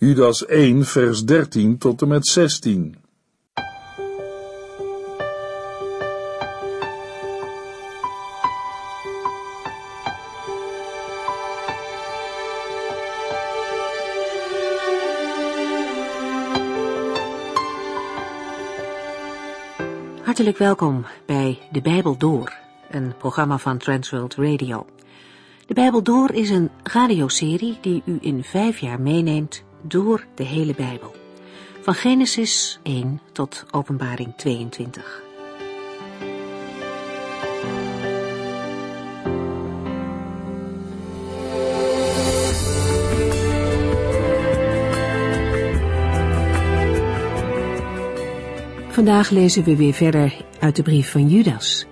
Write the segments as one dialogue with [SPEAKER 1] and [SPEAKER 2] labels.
[SPEAKER 1] Judas 1, vers 13 tot en met 16.
[SPEAKER 2] Hartelijk welkom bij De Bijbel Door, een programma van Transworld Radio. De Bijbel Door is een radioserie die u in vijf jaar meeneemt door de hele Bijbel. Van Genesis 1 tot Openbaring 22. Vandaag lezen we weer verder uit de brief van Judas.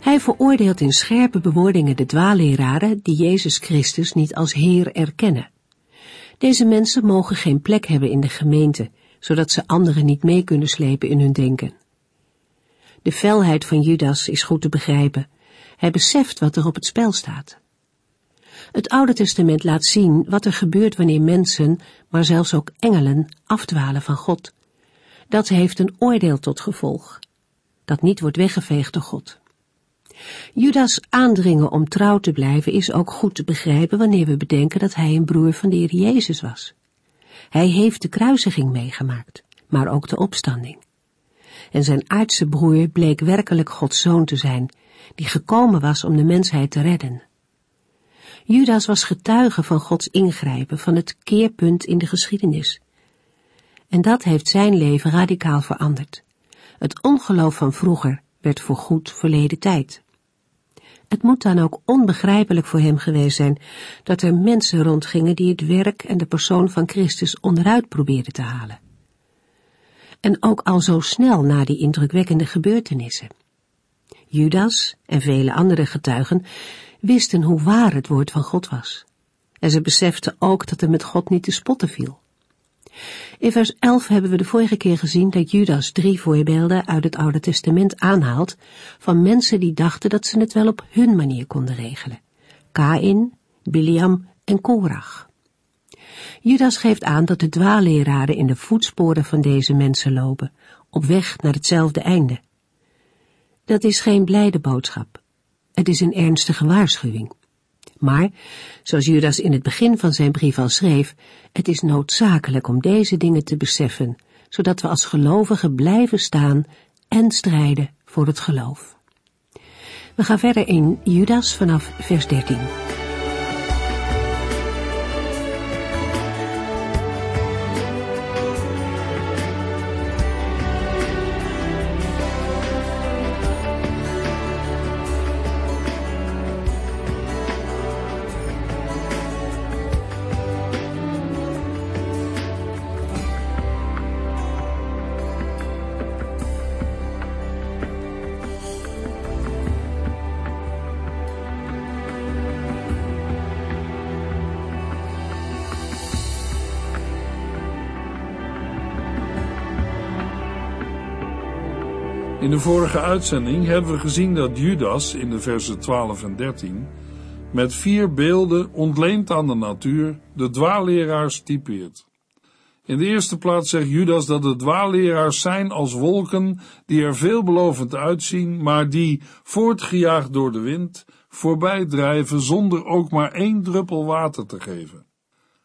[SPEAKER 2] Hij veroordeelt in scherpe bewoordingen de dwaalleraren die Jezus Christus niet als Heer erkennen. Deze mensen mogen geen plek hebben in de gemeente, zodat ze anderen niet mee kunnen slepen in hun denken. De felheid van Judas is goed te begrijpen. Hij beseft wat er op het spel staat. Het Oude Testament laat zien wat er gebeurt wanneer mensen, maar zelfs ook engelen, afdwalen van God. Dat heeft een oordeel tot gevolg, dat niet wordt weggeveegd door God. Judas aandringen om trouw te blijven is ook goed te begrijpen wanneer we bedenken dat hij een broer van de Heer Jezus was. Hij heeft de kruisiging meegemaakt, maar ook de opstanding. En zijn aardse broer bleek werkelijk Gods zoon te zijn, die gekomen was om de mensheid te redden. Judas was getuige van Gods ingrijpen, van het keerpunt in de geschiedenis. En dat heeft zijn leven radicaal veranderd. Het ongeloof van vroeger werd voorgoed verleden tijd. Het moet dan ook onbegrijpelijk voor hem geweest zijn dat er mensen rondgingen die het werk en de persoon van Christus onderuit probeerden te halen. En ook al zo snel na die indrukwekkende gebeurtenissen. Judas en vele andere getuigen wisten hoe waar het woord van God was. En ze beseften ook dat er met God niet te spotten viel. In vers 11 hebben we de vorige keer gezien dat Judas drie voorbeelden uit het Oude Testament aanhaalt van mensen die dachten dat ze het wel op hun manier konden regelen. Kain, Biliam en Korach. Judas geeft aan dat de dwaalleraren in de voetsporen van deze mensen lopen, op weg naar hetzelfde einde. Dat is geen blijde boodschap. Het is een ernstige waarschuwing. Maar, zoals Judas in het begin van zijn brief al schreef, het is noodzakelijk om deze dingen te beseffen, zodat we als gelovigen blijven staan en strijden voor het geloof. We gaan verder in Judas vanaf vers 13.
[SPEAKER 1] De vorige uitzending hebben we gezien dat Judas in de versen 12 en 13 met vier beelden ontleend aan de natuur de dwaalleraars typeert. In de eerste plaats zegt Judas dat de dwaalleraars zijn als wolken die er veelbelovend uitzien, maar die, voortgejaagd door de wind, voorbij drijven zonder ook maar één druppel water te geven.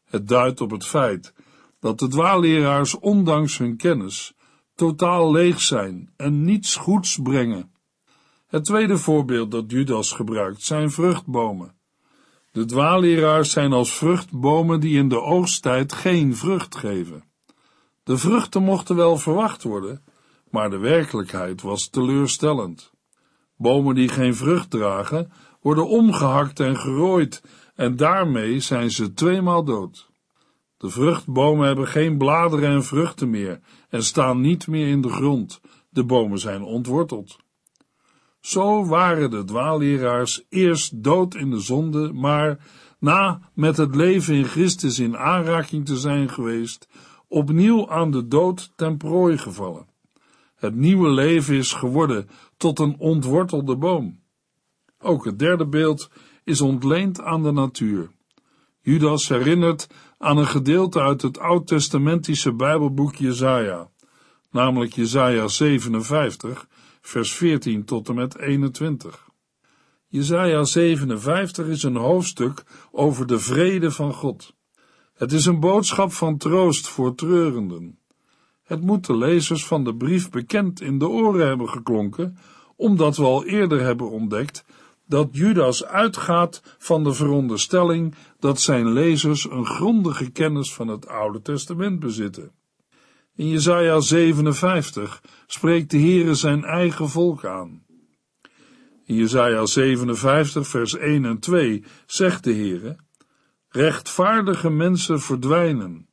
[SPEAKER 1] Het duidt op het feit dat de dwaalleraars ondanks hun kennis totaal leeg zijn en niets goeds brengen. Het tweede voorbeeld dat Judas gebruikt zijn vruchtbomen. De dwaalleraars zijn als vruchtbomen die in de oogsttijd geen vrucht geven. De vruchten mochten wel verwacht worden, maar de werkelijkheid was teleurstellend. Bomen die geen vrucht dragen, worden omgehakt en gerooid, en daarmee zijn ze tweemaal dood. De vruchtbomen hebben geen bladeren en vruchten meer en staan niet meer in de grond. De bomen zijn ontworteld. Zo waren de dwaalleraars eerst dood in de zonde, maar na met het leven in Christus in aanraking te zijn geweest, opnieuw aan de dood ten prooi gevallen. Het nieuwe leven is geworden tot een ontwortelde boom. Ook het derde beeld is ontleend aan de natuur. Judas herinnert aan een gedeelte uit het oud-testamentische Bijbelboek Jesaja, namelijk Jesaja 57, vers 14 tot en met 21. Jesaja 57 is een hoofdstuk over de vrede van God. Het is een boodschap van troost voor treurenden. Het moet de lezers van de brief bekend in de oren hebben geklonken, omdat we al eerder hebben ontdekt dat Judas uitgaat van de veronderstelling dat zijn lezers een grondige kennis van het Oude Testament bezitten. In Jesaja 57 spreekt de Heere zijn eigen volk aan. In Jesaja 57 vers 1 en 2 zegt de Heere, rechtvaardige mensen verdwijnen,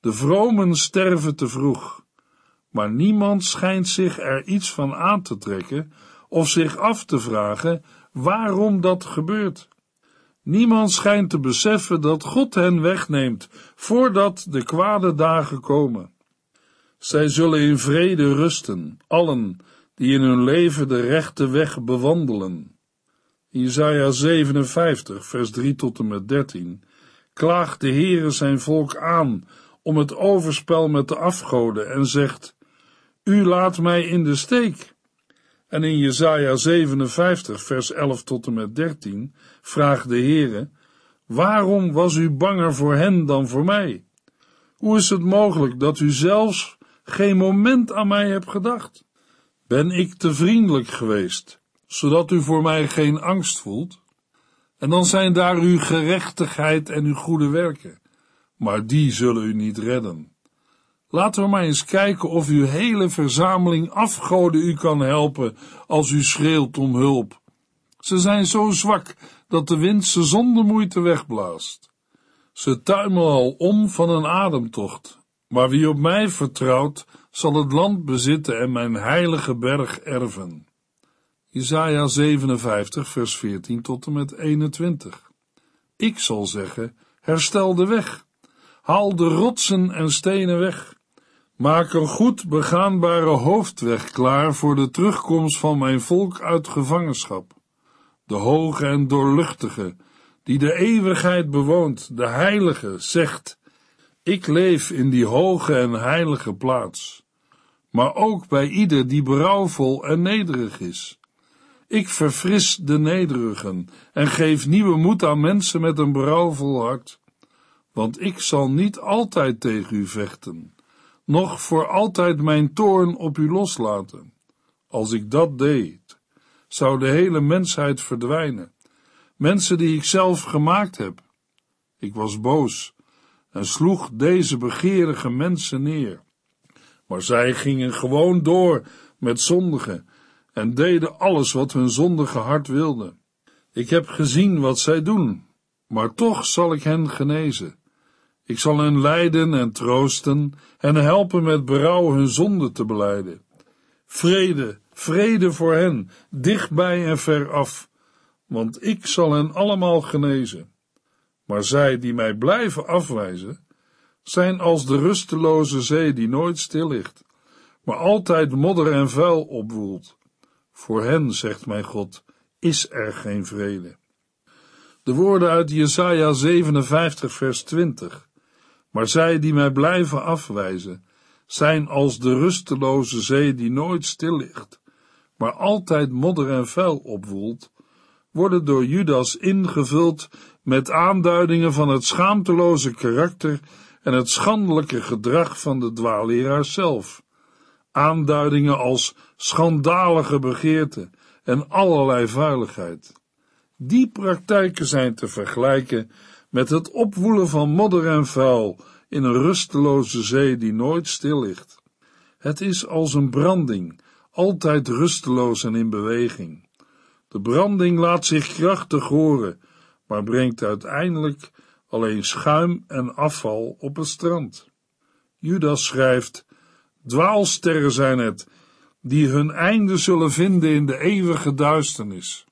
[SPEAKER 1] de vromen sterven te vroeg, maar niemand schijnt zich er iets van aan te trekken of zich af te vragen waarom dat gebeurt. Niemand schijnt te beseffen dat God hen wegneemt voordat de kwade dagen komen. Zij zullen in vrede rusten, allen die in hun leven de rechte weg bewandelen. Isaiah 57, vers 3 tot en met 13, klaagt de Heere zijn volk aan om het overspel met de afgoden en zegt, U laat mij in de steek. En in Jesaja 57, vers 11 tot en met 13, vraagt de Heere, Waarom was u banger voor hen dan voor mij? Hoe is het mogelijk dat u zelfs geen moment aan mij hebt gedacht? Ben ik te vriendelijk geweest, zodat u voor mij geen angst voelt? En dan zijn daar uw gerechtigheid en uw goede werken, maar die zullen u niet redden. Laten we maar eens kijken of uw hele verzameling afgoden u kan helpen als u schreeuwt om hulp. Ze zijn zo zwak dat de wind ze zonder moeite wegblaast. Ze tuimelen al om van een ademtocht, maar wie op mij vertrouwt, zal het land bezitten en mijn heilige berg erven. Isaiah 57, vers 14 tot en met 21. Ik zal zeggen, herstel de weg, haal de rotsen en stenen weg, maak een goed begaanbare hoofdweg klaar voor de terugkomst van mijn volk uit gevangenschap. De hoge en doorluchtige, die de eeuwigheid bewoont, de heilige, zegt, ik leef in die hoge en heilige plaats, maar ook bij ieder die berouwvol en nederig is. Ik verfris de nederigen en geef nieuwe moed aan mensen met een berouwvol hart, want ik zal niet altijd tegen u vechten, noch voor altijd mijn toorn op u loslaten. Als ik dat deed, zou de hele mensheid verdwijnen, mensen die ik zelf gemaakt heb. Ik was boos en sloeg deze begeerige mensen neer. Maar zij gingen gewoon door met zondigen en deden alles wat hun zondige hart wilde. Ik heb gezien wat zij doen, maar toch zal ik hen genezen. Ik zal hen leiden en troosten en helpen met berouw hun zonde te beleiden. Vrede, vrede voor hen, dichtbij en ver af, want ik zal hen allemaal genezen. Maar zij die mij blijven afwijzen, zijn als de rusteloze zee die nooit stil ligt, maar altijd modder en vuil opwoelt. Voor hen, zegt mijn God, is er geen vrede. De woorden uit Jesaja 57 vers 20. Maar zij die mij blijven afwijzen, zijn als de rusteloze zee die nooit stil ligt, maar altijd modder en vuil opwoelt, worden door Judas ingevuld met aanduidingen van het schaamteloze karakter en het schandelijke gedrag van de dwaalleraar zelf. Aanduidingen als schandalige begeerte en allerlei vuiligheid. Die praktijken zijn te vergelijken met het opwoelen van modder en vuil in een rusteloze zee die nooit stil ligt. Het is als een branding, altijd rusteloos en in beweging. De branding laat zich krachtig horen, maar brengt uiteindelijk alleen schuim en afval op het strand. Judas schrijft, dwaalsterren zijn het, die hun einde zullen vinden in de eeuwige duisternis.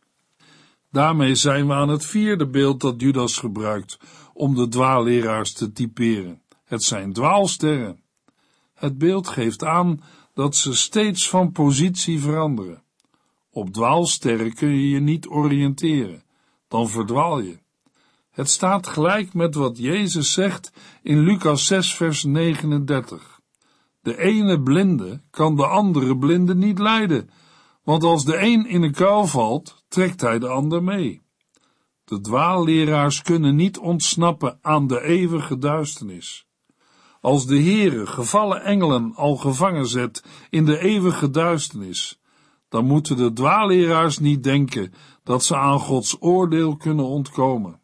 [SPEAKER 1] Daarmee zijn we aan het vierde beeld dat Judas gebruikt om de dwaalleraars te typeren. Het zijn dwaalsterren. Het beeld geeft aan dat ze steeds van positie veranderen. Op dwaalsterren kun je je niet oriënteren, dan verdwaal je. Het staat gelijk met wat Jezus zegt in Lucas 6, vers 39. De ene blinde kan de andere blinde niet leiden, want als de een in een kuil valt, trekt hij de ander mee. De dwaalleraars kunnen niet ontsnappen aan de eeuwige duisternis. Als de Heere gevallen engelen al gevangen zet in de eeuwige duisternis, dan moeten de dwaalleraars niet denken dat ze aan Gods oordeel kunnen ontkomen.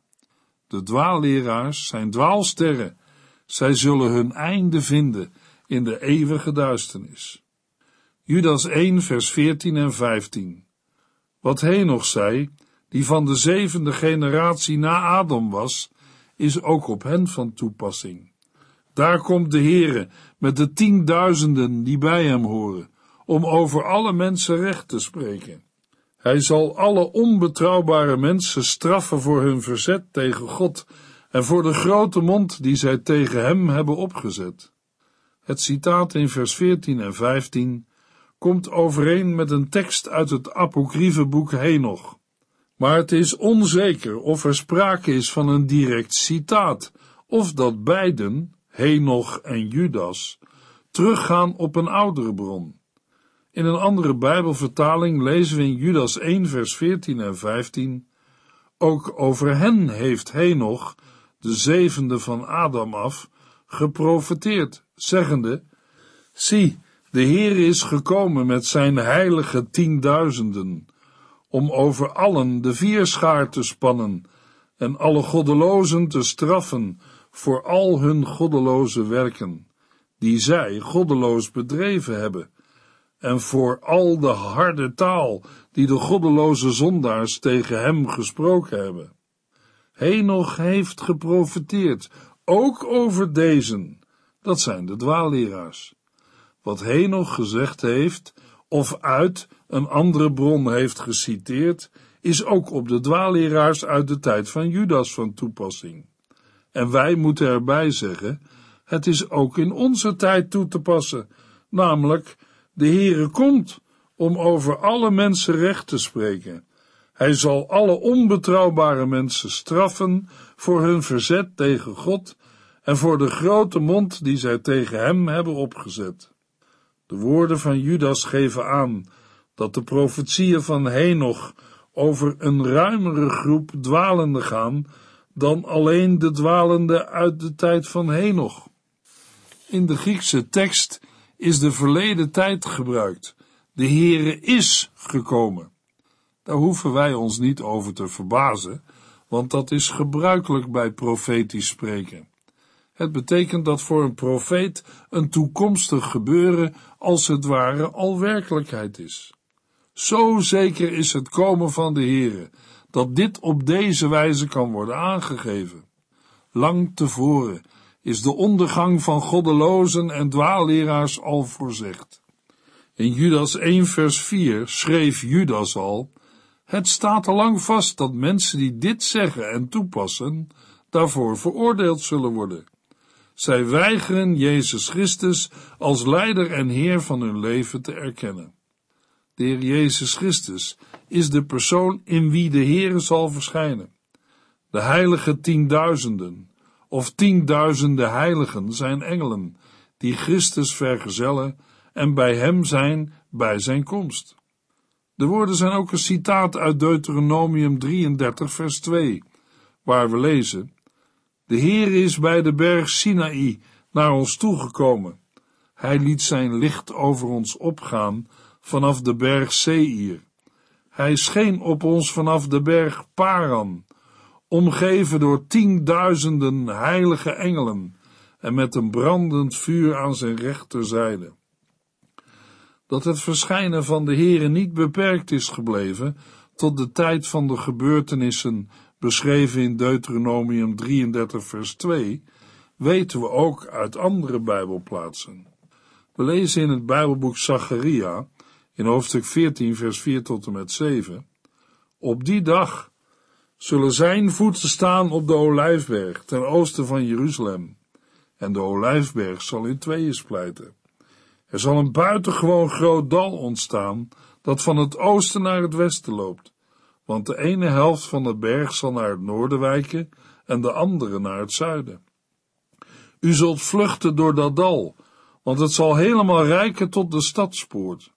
[SPEAKER 1] De dwaalleraars zijn dwaalsterren, zij zullen hun einde vinden in de eeuwige duisternis. Judas 1 vers 14 en 15 Wat Henoch zei, die van de zevende generatie na Adam was, is ook op hen van toepassing. Daar komt de Heere met de tienduizenden die bij hem horen, om over alle mensen recht te spreken. Hij zal alle onbetrouwbare mensen straffen voor hun verzet tegen God en voor de grote mond die zij tegen hem hebben opgezet. Het citaat in vers 14 en 15 komt overeen met een tekst uit het apocryfe boek Henoch. Maar het is onzeker of er sprake is van een direct citaat, of dat beiden, Henoch en Judas, teruggaan op een oudere bron. In een andere Bijbelvertaling lezen we in Judas 1, vers 14 en 15: Ook over hen heeft Henoch, de zevende van Adam af, geprofeteerd, zeggende: Zie, de Heer is gekomen met zijn heilige tienduizenden, om over allen de vierschaar te spannen en alle goddelozen te straffen voor al hun goddeloze werken, die zij goddeloos bedreven hebben en voor al de harde taal die de goddeloze zondaars tegen hem gesproken hebben. Henoch heeft geprofiteerd, ook over deze, dat zijn de dwaalleraars. Wat Henoch gezegd heeft, of uit een andere bron heeft geciteerd, is ook op de dwaalleraars uit de tijd van Judas van toepassing. En wij moeten erbij zeggen, het is ook in onze tijd toe te passen, namelijk de Heere komt om over alle mensen recht te spreken. Hij zal alle onbetrouwbare mensen straffen voor hun verzet tegen God en voor de grote mond die zij tegen hem hebben opgezet. De woorden van Judas geven aan dat de profetieën van Henoch over een ruimere groep dwalenden gaan dan alleen de dwalende uit de tijd van Henoch. In de Griekse tekst is de verleden tijd gebruikt. De Heere is gekomen. Daar hoeven wij ons niet over te verbazen, want dat is gebruikelijk bij profetisch spreken. Het betekent dat voor een profeet een toekomstig gebeuren als het ware al werkelijkheid is. Zo zeker is het komen van de Heere, dat dit op deze wijze kan worden aangegeven. Lang tevoren is de ondergang van goddelozen en dwaalleraars al voorzegd. In Judas 1 vers 4 schreef Judas al, het staat al lang vast dat mensen die dit zeggen en toepassen, daarvoor veroordeeld zullen worden. Zij weigeren Jezus Christus als leider en heer van hun leven te erkennen. De Heer Jezus Christus is de persoon in wie de Heere zal verschijnen. De heilige tienduizenden, of tienduizenden heiligen zijn engelen, die Christus vergezellen en bij hem zijn bij zijn komst. De woorden zijn ook een citaat uit Deuteronomium 33, vers 2, waar we lezen: De Heer is bij de berg Sinaï naar ons toegekomen. Hij liet zijn licht over ons opgaan vanaf de berg Seir. Hij scheen op ons vanaf de berg Paran omgeven door tienduizenden heilige engelen en met een brandend vuur aan zijn rechterzijde. Dat het verschijnen van de Heere niet beperkt is gebleven tot de tijd van de gebeurtenissen beschreven in Deuteronomium 33 vers 2, weten we ook uit andere Bijbelplaatsen. We lezen in het Bijbelboek Zacharia, in hoofdstuk 14 vers 4 tot en met 7, Op die dag zullen zijn voeten staan op de Olijfberg ten oosten van Jeruzalem. En de Olijfberg zal in tweeën splijten. Er zal een buitengewoon groot dal ontstaan dat van het oosten naar het westen loopt. Want de ene helft van de berg zal naar het noorden wijken en de andere naar het zuiden. U zult vluchten door dat dal, want het zal helemaal rijken tot de stadspoort.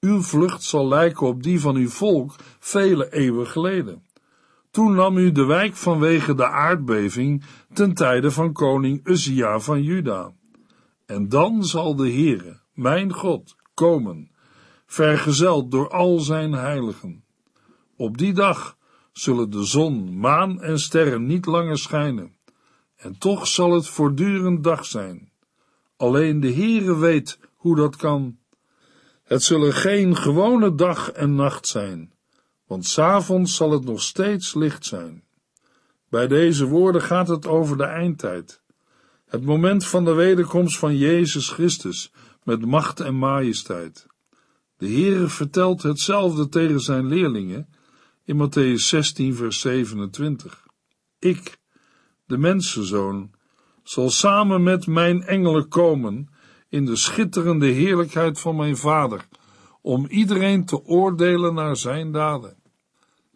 [SPEAKER 1] Uw vlucht zal lijken op die van uw volk vele eeuwen geleden. Toen nam u de wijk vanwege de aardbeving ten tijde van koning Uzia van Juda. En dan zal de Heere, mijn God, komen, vergezeld door al zijn heiligen. Op die dag zullen de zon, maan en sterren niet langer schijnen, en toch zal het voortdurend dag zijn. Alleen de Heere weet hoe dat kan. Het zullen geen gewone dag en nacht zijn, want s'avonds zal het nog steeds licht zijn. Bij deze woorden gaat het over de eindtijd. Het moment van de wederkomst van Jezus Christus met macht en majesteit. De Heere vertelt hetzelfde tegen zijn leerlingen in Matthäus 16 vers 27. Ik, de mensenzoon, zal samen met mijn engelen komen in de schitterende heerlijkheid van mijn Vader, om iedereen te oordelen naar zijn daden.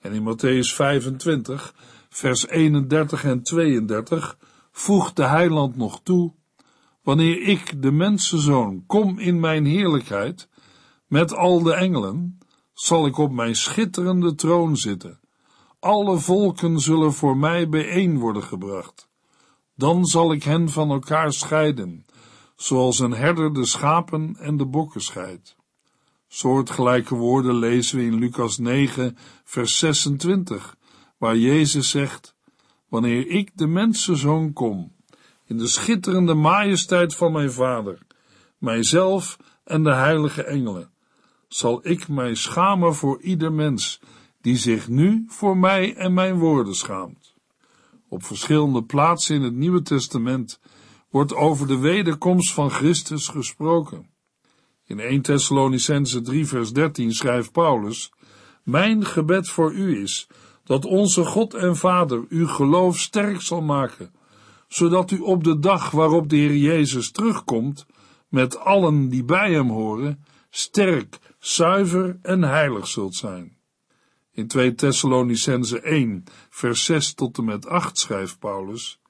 [SPEAKER 1] En in Matthäus 25, vers 31 en 32 voegt de heiland nog toe, wanneer ik, de mensenzoon, kom in mijn heerlijkheid, met al de engelen, zal ik op mijn schitterende troon zitten. Alle volken zullen voor mij bijeen worden gebracht. Dan zal ik hen van elkaar scheiden, zoals een herder de schapen en de bokken scheidt. Soortgelijke woorden lezen we in Lucas 9, vers 26, waar Jezus zegt, wanneer ik de mensenzoon kom, in de schitterende majesteit van mijn Vader, mijzelf en de heilige engelen, zal ik mij schamen voor ieder mens die zich nu voor mij en mijn woorden schaamt. Op verschillende plaatsen in het Nieuwe Testament wordt over de wederkomst van Christus gesproken. In 1 Thessalonicense 3 vers 13 schrijft Paulus, Mijn gebed voor u is, dat onze God en Vader uw geloof sterk zal maken, zodat u op de dag waarop de Heer Jezus terugkomt, met allen die bij hem horen, sterk, zuiver en heilig zult zijn. In 2 Thessalonicense 1, vers 6 tot en met 8 schrijft Paulus,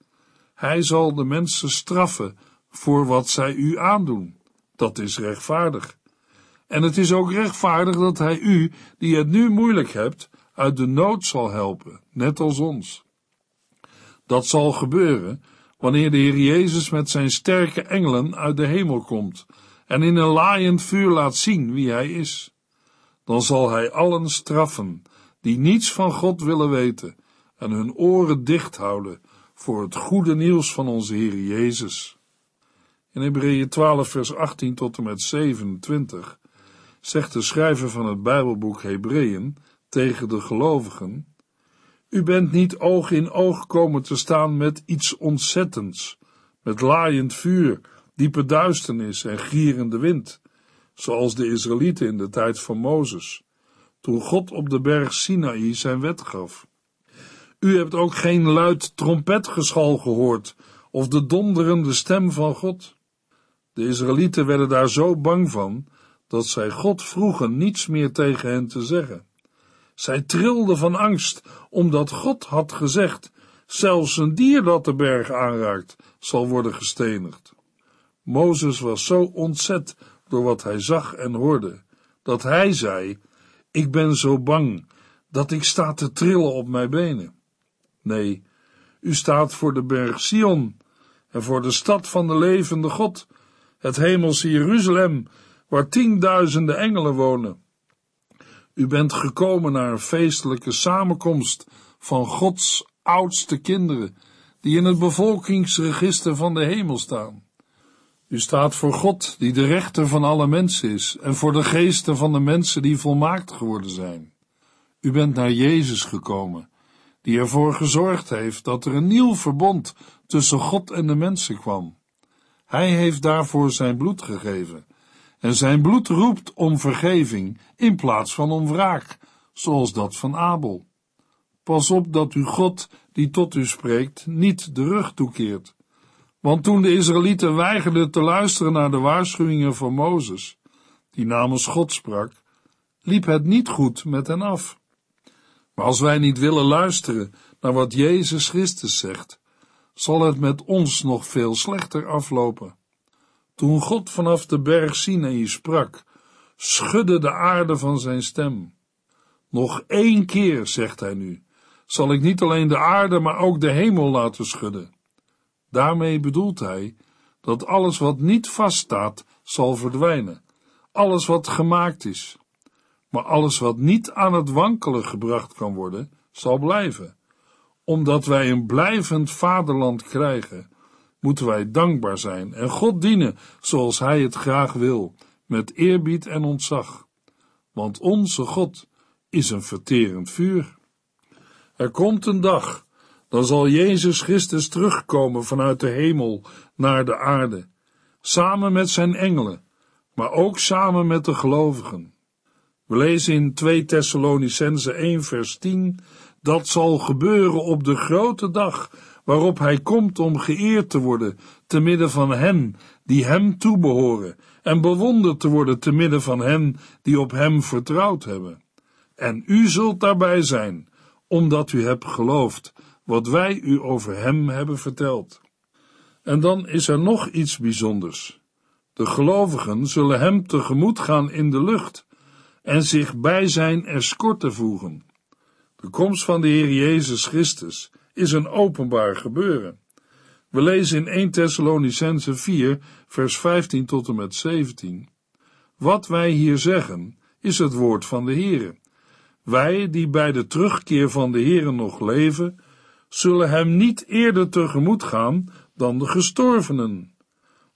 [SPEAKER 1] Hij zal de mensen straffen voor wat zij u aandoen. Dat is rechtvaardig. En het is ook rechtvaardig dat Hij u, die het nu moeilijk hebt, uit de nood zal helpen, net als ons. Dat zal gebeuren wanneer de Heer Jezus met zijn sterke engelen uit de hemel komt en in een laaiend vuur laat zien wie hij is. Dan zal hij allen straffen die niets van God willen weten en hun oren dicht houden voor het goede nieuws van onze Heer Jezus. In Hebreeën 12 vers 18 tot en met 27 zegt de schrijver van het Bijbelboek Hebreeën tegen de gelovigen, U bent niet oog in oog komen te staan met iets ontzettends, met laaiend vuur, diepe duisternis en gierende wind, zoals de Israëlieten in de tijd van Mozes, toen God op de berg Sinaï zijn wet gaf. U hebt ook geen luid trompetgeschal gehoord of de donderende stem van God. De Israëlieten werden daar zo bang van dat zij God vroegen niets meer tegen hen te zeggen. Zij trilden van angst, omdat God had gezegd: zelfs een dier dat de berg aanraakt, zal worden gestenigd. Mozes was zo ontzet door wat hij zag en hoorde, dat hij zei: Ik ben zo bang dat ik sta te trillen op mijn benen. Nee, u staat voor de berg Sion en voor de stad van de levende God, het hemelse Jeruzalem, waar tienduizenden engelen wonen. U bent gekomen naar een feestelijke samenkomst van Gods oudste kinderen, die in het bevolkingsregister van de hemel staan. U staat voor God, die de rechter van alle mensen is, en voor de geesten van de mensen die volmaakt geworden zijn. U bent naar Jezus gekomen, die ervoor gezorgd heeft dat er een nieuw verbond tussen God en de mensen kwam. Hij heeft daarvoor zijn bloed gegeven, en zijn bloed roept om vergeving in plaats van om wraak, zoals dat van Abel. Pas op dat u God, die tot u spreekt, niet de rug toekeert. Want toen de Israëlieten weigerden te luisteren naar de waarschuwingen van Mozes, die namens God sprak, liep het niet goed met hen af. Maar als wij niet willen luisteren naar wat Jezus Christus zegt, zal het met ons nog veel slechter aflopen. Toen God vanaf de berg Sinaï sprak, schudde de aarde van zijn stem. Nog één keer, zegt hij nu, zal ik niet alleen de aarde, maar ook de hemel laten schudden. Daarmee bedoelt hij dat alles wat niet vaststaat, zal verdwijnen, alles wat gemaakt is. Maar alles wat niet aan het wankelen gebracht kan worden, zal blijven. Omdat wij een blijvend vaderland krijgen, moeten wij dankbaar zijn en God dienen zoals Hij het graag wil, met eerbied en ontzag. Want onze God is een verterend vuur. Er komt een dag, dan zal Jezus Christus terugkomen vanuit de hemel naar de aarde, samen met zijn engelen, maar ook samen met de gelovigen. We lezen in 2 Thessalonicense 1 vers 10, dat zal gebeuren op de grote dag waarop hij komt om geëerd te worden te midden van hen die hem toebehoren en bewonderd te worden te midden van hen die op hem vertrouwd hebben. En u zult daarbij zijn, omdat u hebt geloofd wat wij u over hem hebben verteld. En dan is er nog iets bijzonders. De gelovigen zullen hem tegemoet gaan in de lucht en zich bij zijn escorte voegen. De komst van de Heer Jezus Christus is een openbaar gebeuren. We lezen in 1 Thessalonicense 4, vers 15 tot en met 17. Wat wij hier zeggen, is het woord van de Heere. Wij, die bij de terugkeer van de Heere nog leven, zullen hem niet eerder tegemoet gaan dan de gestorvenen.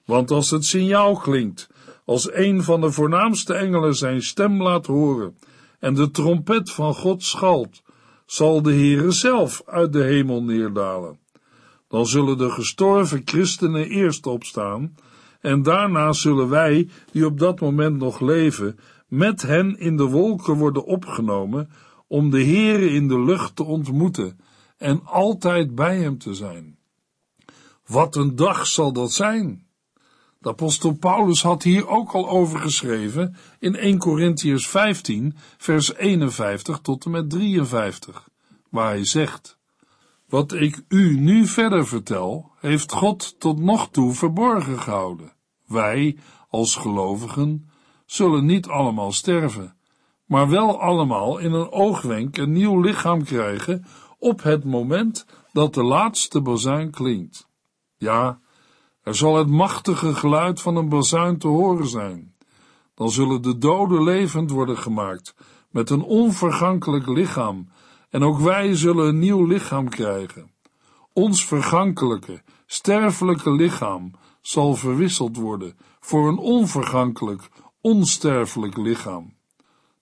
[SPEAKER 1] Want als het signaal klinkt, als een van de voornaamste engelen zijn stem laat horen, en de trompet van God schalt, zal de Heere zelf uit de hemel neerdalen. Dan zullen de gestorven christenen eerst opstaan, en daarna zullen wij, die op dat moment nog leven, met hen in de wolken worden opgenomen, om de Heere in de lucht te ontmoeten en altijd bij hem te zijn. Wat een dag zal dat zijn! De apostel Paulus had hier ook al over geschreven in 1 Corinthians 15, vers 51 tot en met 53, waar hij zegt: Wat ik u nu verder vertel, heeft God tot nog toe verborgen gehouden. Wij, als gelovigen, zullen niet allemaal sterven, maar wel allemaal in een oogwenk een nieuw lichaam krijgen op het moment dat de laatste bazuin klinkt. Ja, er zal het machtige geluid van een bazuin te horen zijn. Dan zullen de doden levend worden gemaakt met een onvergankelijk lichaam, en ook wij zullen een nieuw lichaam krijgen. Ons vergankelijke, sterfelijke lichaam zal verwisseld worden voor een onvergankelijk, onsterfelijk lichaam.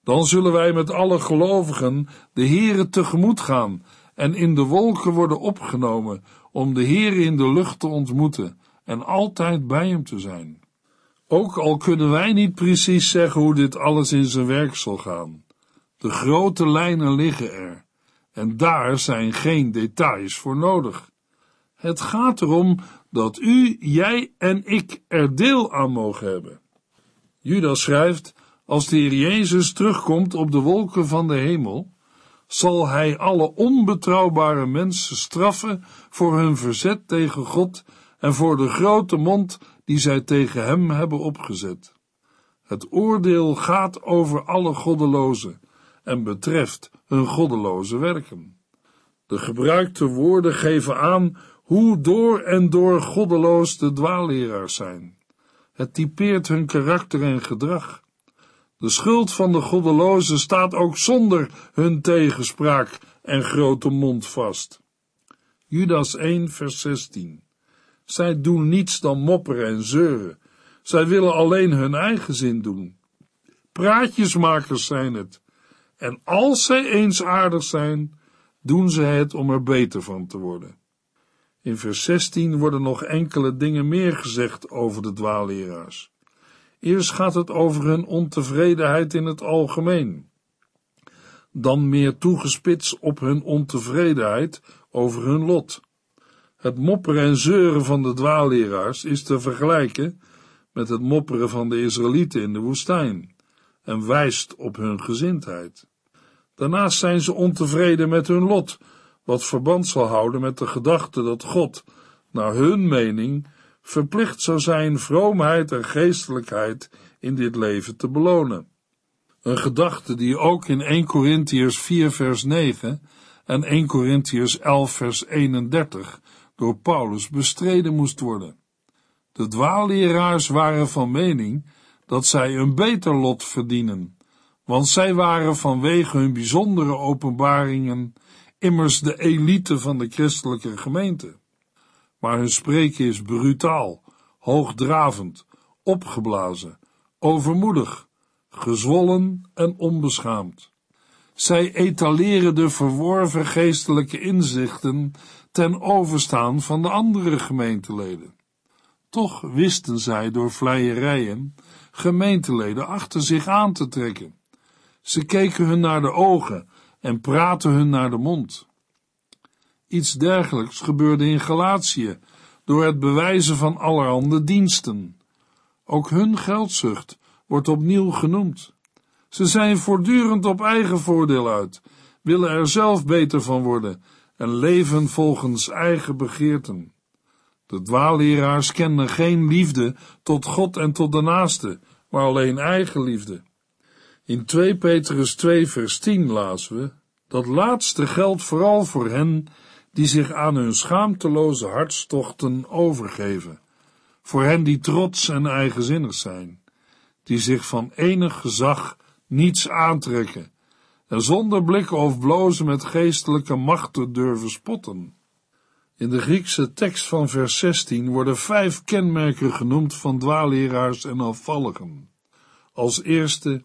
[SPEAKER 1] Dan zullen wij met alle gelovigen de Heere tegemoet gaan en in de wolken worden opgenomen om de Heere in de lucht te ontmoeten en altijd bij hem te zijn. Ook al kunnen wij niet precies zeggen hoe dit alles in zijn werk zal gaan. De grote lijnen liggen er, en daar zijn geen details voor nodig. Het gaat erom dat u, jij en ik er deel aan mogen hebben. Judas schrijft, als de Heer Jezus terugkomt op de wolken van de hemel, zal hij alle onbetrouwbare mensen straffen voor hun verzet tegen God en voor de grote mond die zij tegen hem hebben opgezet. Het oordeel gaat over alle goddelozen en betreft hun goddeloze werken. De gebruikte woorden geven aan hoe door en door goddeloos de dwaalleraars zijn. Het typeert hun karakter en gedrag. De schuld van de goddelozen staat ook zonder hun tegenspraak en grote mond vast. Judas 1, vers 16. Zij doen niets dan mopperen en zeuren. Zij willen alleen hun eigen zin doen. Praatjesmakers zijn het. En als zij eens aardig zijn, doen ze het om er beter van te worden. In vers 16 worden nog enkele dingen meer gezegd over de dwaalleraars. Eerst gaat het over hun ontevredenheid in het algemeen. Dan meer toegespitst op hun ontevredenheid over hun lot. Het mopperen en zeuren van de dwaalleraars is te vergelijken met het mopperen van de Israëlieten in de woestijn en wijst op hun gezindheid. Daarnaast zijn ze ontevreden met hun lot, wat verband zal houden met de gedachte dat God, naar hun mening, verplicht zou zijn vroomheid en geestelijkheid in dit leven te belonen. Een gedachte die ook in 1 Corinthiërs 4 vers 9 en 1 Corinthiërs 11 vers 31 door Paulus bestreden moest worden. De dwaalleraars waren van mening dat zij een beter lot verdienen, want zij waren vanwege hun bijzondere openbaringen immers de elite van de christelijke gemeente. Maar hun spreken is brutaal, hoogdravend, opgeblazen, overmoedig, gezwollen en onbeschaamd. Zij etaleren de verworven geestelijke inzichten ten overstaan van de andere gemeenteleden. Toch wisten zij door vleierijen gemeenteleden achter zich aan te trekken. Ze keken hun naar de ogen en praten hun naar de mond. Iets dergelijks gebeurde in Galatië door het bewijzen van allerhande diensten. Ook hun geldzucht wordt opnieuw genoemd. Ze zijn voortdurend op eigen voordeel uit, willen er zelf beter van worden en leven volgens eigen begeerten. De dwaalleraars kenden geen liefde tot God en tot de naaste, maar alleen eigen liefde. In 2 Petrus 2 vers 10 lazen we, dat laatste geldt vooral voor hen die zich aan hun schaamteloze hartstochten overgeven, voor hen die trots en eigenzinnig zijn, die zich van enig gezag niets aantrekken en zonder blikken of blozen met geestelijke machten durven spotten. In de Griekse tekst van vers 16 worden vijf kenmerken genoemd van dwaalleraars en afvalligen. Als eerste,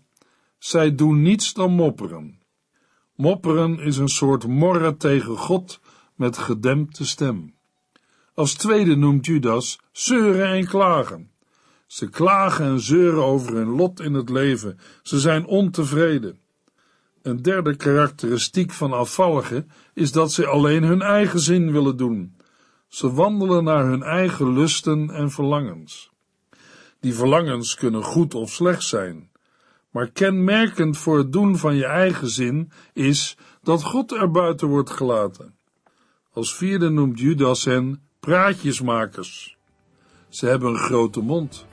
[SPEAKER 1] zij doen niets dan mopperen. Mopperen is een soort morren tegen God met gedempte stem. Als tweede noemt Judas zeuren en klagen. Ze klagen en zeuren over hun lot in het leven. Ze zijn ontevreden. Een derde karakteristiek van afvalligen is dat ze alleen hun eigen zin willen doen. Ze wandelen naar hun eigen lusten en verlangens. Die verlangens kunnen goed of slecht zijn, maar kenmerkend voor het doen van je eigen zin is dat God er buiten wordt gelaten. Als vierde noemt Judas hen praatjesmakers. Ze hebben een grote mond.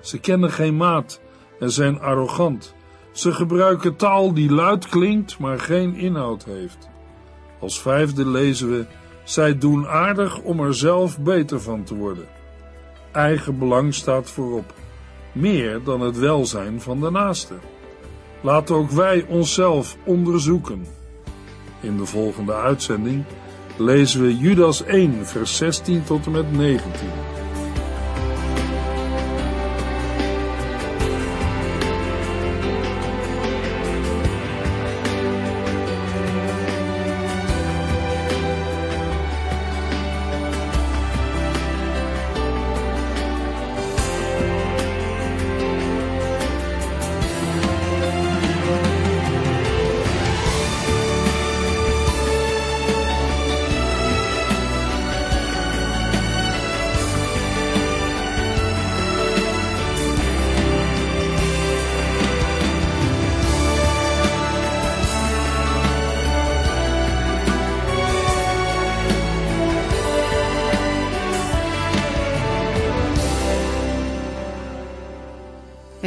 [SPEAKER 1] Ze kennen geen maat en zijn arrogant. Ze gebruiken taal die luid klinkt, maar geen inhoud heeft. Als vijfde lezen we, zij doen aardig om er zelf beter van te worden. Eigen belang staat voorop, meer dan het welzijn van de naaste. Laten ook wij onszelf onderzoeken. In de volgende uitzending lezen we Judas 1, vers 16 tot en met 19.